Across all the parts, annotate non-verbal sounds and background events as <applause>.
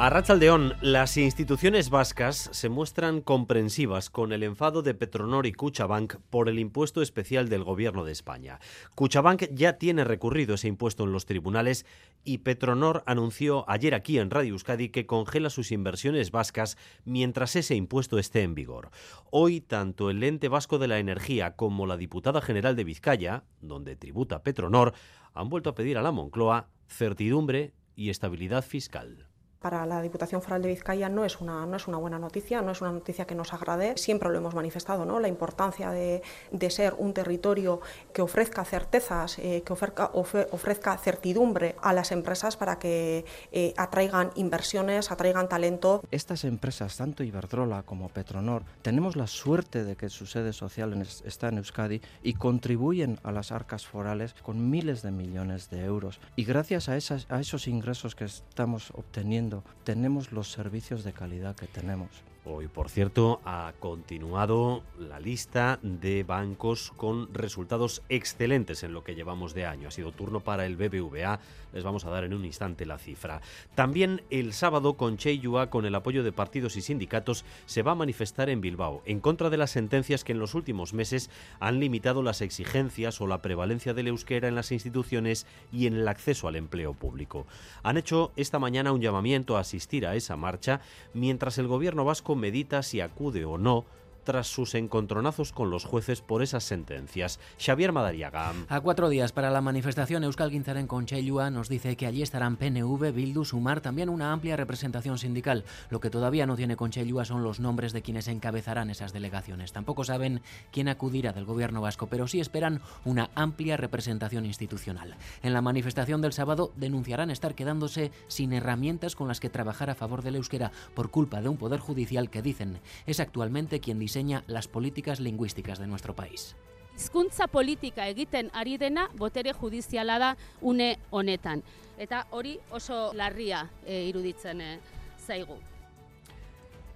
A Rachaldeón, las instituciones vascas se muestran comprensivas con el enfado de Petronor y Cuchabank por el impuesto especial del gobierno de España. Cuchabank ya tiene recurrido ese impuesto en los tribunales y Petronor anunció ayer aquí en Radio Euskadi que congela sus inversiones vascas mientras ese impuesto esté en vigor. Hoy, tanto el ente vasco de la energía como la diputada general de Vizcaya, donde tributa Petronor, han vuelto a pedir a la Moncloa certidumbre y estabilidad fiscal para la Diputación Foral de Vizcaya no es, una, no es una buena noticia, no es una noticia que nos agrade. Siempre lo hemos manifestado, ¿no? la importancia de, de ser un territorio que ofrezca certezas, eh, que ofrezca, ofrezca, certidumbre a las empresas para que eh, atraigan inversiones, atraigan talento. Estas empresas, tanto Iberdrola como Petronor, tenemos la suerte de que su sede social está en Euskadi y contribuyen a las arcas forales con miles de millones de euros. Y gracias a, esas, a esos ingresos que estamos obteniendo, tenemos los servicios de calidad que tenemos. Hoy, por cierto, ha continuado la lista de bancos con resultados excelentes en lo que llevamos de año. Ha sido turno para el BBVA. Les vamos a dar en un instante la cifra. También el sábado, con Cheyua, con el apoyo de partidos y sindicatos, se va a manifestar en Bilbao en contra de las sentencias que en los últimos meses han limitado las exigencias o la prevalencia del euskera en las instituciones y en el acceso al empleo público. Han hecho esta mañana un llamamiento a asistir a esa marcha mientras el gobierno vasco medita si acude o no tras sus encontronazos con los jueces por esas sentencias. Xavier Madariaga. A cuatro días para la manifestación, Euskal Guinzaren con Cheyua nos dice que allí estarán PNV, Bildu, Sumar, también una amplia representación sindical. Lo que todavía no tiene con Cheyua son los nombres de quienes encabezarán esas delegaciones. Tampoco saben quién acudirá del gobierno vasco, pero sí esperan una amplia representación institucional. En la manifestación del sábado denunciarán estar quedándose sin herramientas con las que trabajar a favor del euskera por culpa de un poder judicial que dicen es actualmente quien diseña las políticas lingüísticas de nuestro país. Hizkuntza politika egiten ari dena botere judiziala da une honetan. Eta hori oso larria e, iruditzen e, zaigu.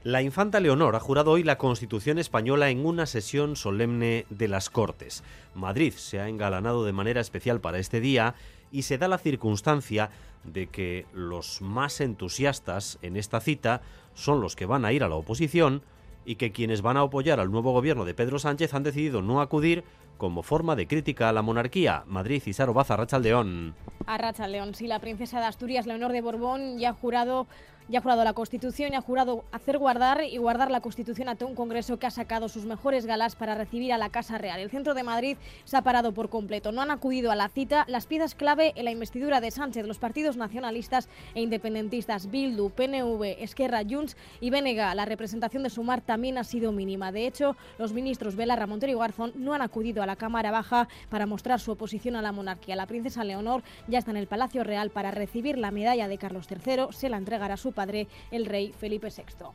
La infanta Leonor ha jurado hoy la Constitución española en una sesión solemne de las Cortes. Madrid se ha engalanado de manera especial para este día y se da la circunstancia de que los más entusiastas en esta cita son los que van a ir a la oposición y que quienes van a apoyar al nuevo gobierno de Pedro Sánchez han decidido no acudir como forma de crítica a la monarquía. Madrid y Baza, Rachaldeón. A Rachaldeón, sí, la princesa de Asturias, Leonor de Borbón, ya ha jurado ya ha jurado la Constitución y ha jurado hacer guardar y guardar la Constitución ante un Congreso que ha sacado sus mejores galas para recibir a la Casa Real. El centro de Madrid se ha parado por completo. No han acudido a la cita las piezas clave en la investidura de Sánchez, los partidos nacionalistas e independentistas Bildu, PNV, Esquerra, Junts y Benega. La representación de Sumar también ha sido mínima. De hecho, los ministros Vela, Ramontero y Garzón no han acudido a la Cámara Baja para mostrar su oposición a la monarquía. La princesa Leonor ya está en el Palacio Real para recibir la medalla de Carlos III. Se la entregará su padre, el rey Felipe VI.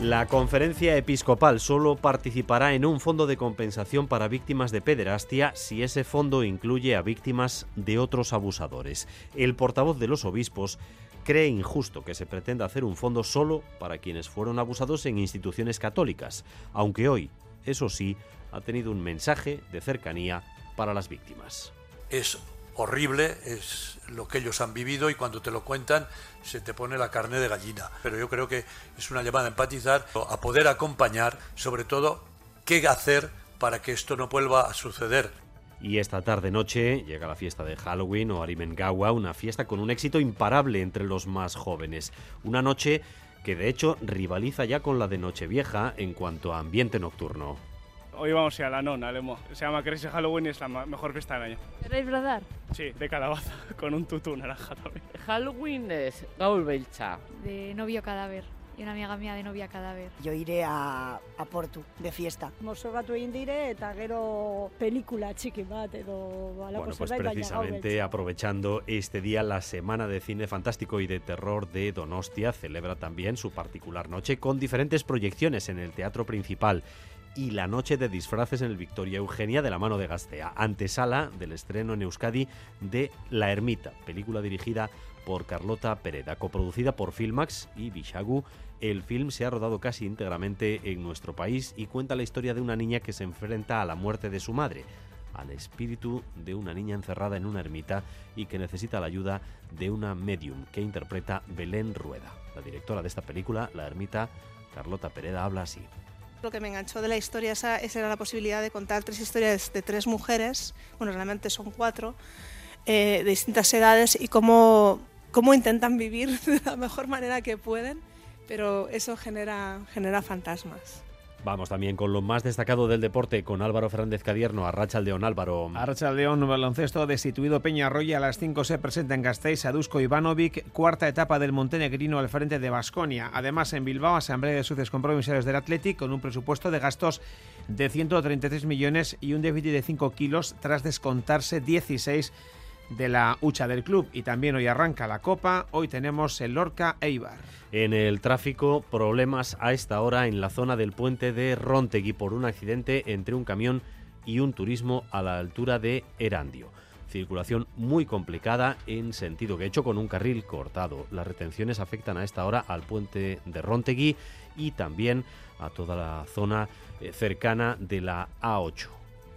La conferencia episcopal solo participará en un fondo de compensación para víctimas de pederastia si ese fondo incluye a víctimas de otros abusadores. El portavoz de los obispos cree injusto que se pretenda hacer un fondo solo para quienes fueron abusados en instituciones católicas, aunque hoy, eso sí, ha tenido un mensaje de cercanía para las víctimas. Es horrible, es lo que ellos han vivido y cuando te lo cuentan se te pone la carne de gallina. Pero yo creo que es una llamada a empatizar, a poder acompañar, sobre todo, qué hacer para que esto no vuelva a suceder. Y esta tarde noche llega la fiesta de Halloween o Arimengawa, una fiesta con un éxito imparable entre los más jóvenes. Una noche que de hecho rivaliza ya con la de Nochevieja en cuanto a ambiente nocturno. Hoy vamos a la nona, Lemo. Se llama Crazy Halloween y es la mejor fiesta del año. ¿Queréis bradar? Sí, de calabaza, <laughs> con un tutú naranja también. Halloween es Gaul Belcha. De novio cadáver. Y una amiga mía de novia cadáver. Yo iré a, a Portu, de fiesta. Mozorratu egin dire eta gero pelikula txiki bat edo Bueno, pues precisamente aprovechando este día, la Semana de Cine Fantástico y de Terror de Donostia celebra también su particular noche con diferentes proyecciones en el teatro principal y La Noche de Disfraces en el Victoria Eugenia de la mano de Gastea, antesala del estreno en Euskadi de La Ermita, película dirigida por Carlota Pereda, coproducida por Filmax y Bishagu. El film se ha rodado casi íntegramente en nuestro país y cuenta la historia de una niña que se enfrenta a la muerte de su madre, al espíritu de una niña encerrada en una ermita y que necesita la ayuda de una medium que interpreta Belén Rueda. La directora de esta película, La Ermita, Carlota Pereda, habla así. Lo que me enganchó de la historia esa, esa era la posibilidad de contar tres historias de tres mujeres, bueno, realmente son cuatro, eh, de distintas edades y cómo, cómo intentan vivir <laughs> de la mejor manera que pueden, pero eso genera, genera fantasmas. Vamos también con lo más destacado del deporte con Álvaro Fernández Cadierno, Arracha León Álvaro. Arracha León, baloncesto destituido Peña Arroya a las 5 se presenta en Gasteiz Adusco Ivanovic, cuarta etapa del montenegrino al frente de Basconia. Además en Bilbao, Asamblea de Socios Compromisarios del Athletic con un presupuesto de gastos de 133 millones y un déficit de 5 kilos tras descontarse 16 de la hucha del club y también hoy arranca la Copa. Hoy tenemos el Lorca Eibar. En el tráfico, problemas a esta hora en la zona del puente de Rontegui por un accidente entre un camión y un turismo a la altura de Erandio. Circulación muy complicada en sentido que hecho con un carril cortado. Las retenciones afectan a esta hora al puente de Rontegui y también a toda la zona eh, cercana de la A8.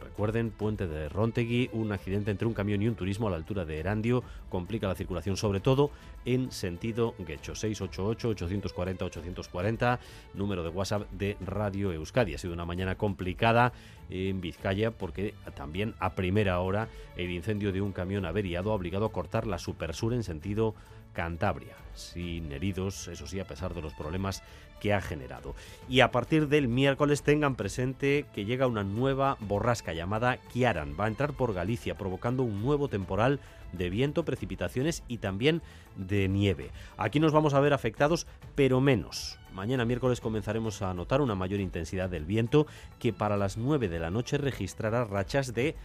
Recuerden, puente de Rontegui, un accidente entre un camión y un turismo a la altura de Erandio complica la circulación, sobre todo en sentido Guecho. 688-840-840, número de WhatsApp de Radio Euskadi. Ha sido una mañana complicada en Vizcaya porque también a primera hora el incendio de un camión averiado ha obligado a cortar la Supersur en sentido Cantabria, sin heridos, eso sí, a pesar de los problemas que ha generado. Y a partir del miércoles tengan presente que llega una nueva borrasca llamada Kiaran. Va a entrar por Galicia provocando un nuevo temporal de viento, precipitaciones y también de nieve. Aquí nos vamos a ver afectados, pero menos. Mañana miércoles comenzaremos a notar una mayor intensidad del viento que para las 9 de la noche registrará rachas de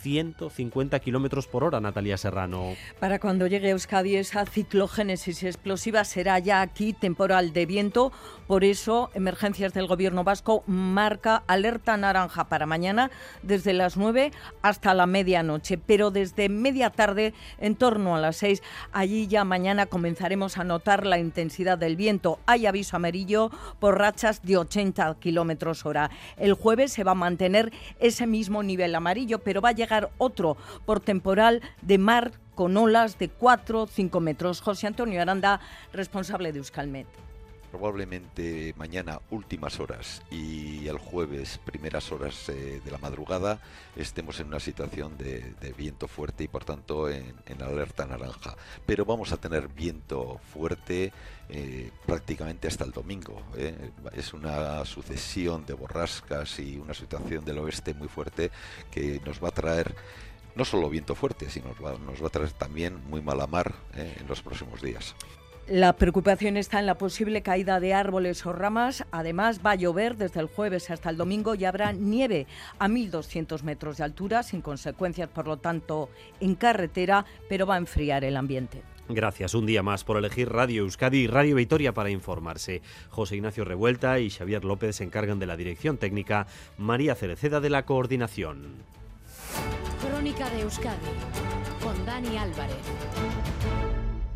150 kilómetros por hora, Natalia Serrano. Para cuando llegue a Euskadi esa ciclogénesis explosiva será ya aquí temporal de viento. Por eso, Emergencias del Gobierno Vasco marca alerta naranja para mañana desde las 9 hasta la medianoche. Pero desde media tarde, en torno a las 6, allí ya mañana comenzaremos a notar la intensidad del viento. Hay aviso amarillo por rachas de 80 kilómetros hora. El jueves se va a mantener ese mismo nivel amarillo, pero va a llegar otro por temporal de mar con olas de 4 5 metros. José Antonio Aranda, responsable de Euskalmet probablemente mañana últimas horas y el jueves primeras horas eh, de la madrugada estemos en una situación de, viento fuerte y por tanto en, alerta naranja. Pero vamos a tener viento fuerte eh, prácticamente hasta el domingo. Eh. Es una sucesión de borrascas y una situación del oeste muy fuerte que nos va a traer no solo viento fuerte, sino nos va, nos va a traer también muy mala mar en los próximos días. La preocupación está en la posible caída de árboles o ramas. Además, va a llover desde el jueves hasta el domingo y habrá nieve a 1.200 metros de altura, sin consecuencias, por lo tanto, en carretera, pero va a enfriar el ambiente. Gracias un día más por elegir Radio Euskadi y Radio Vitoria para informarse. José Ignacio Revuelta y Xavier López se encargan de la dirección técnica, María Cereceda de la coordinación. Crónica de Euskadi con Dani Álvarez.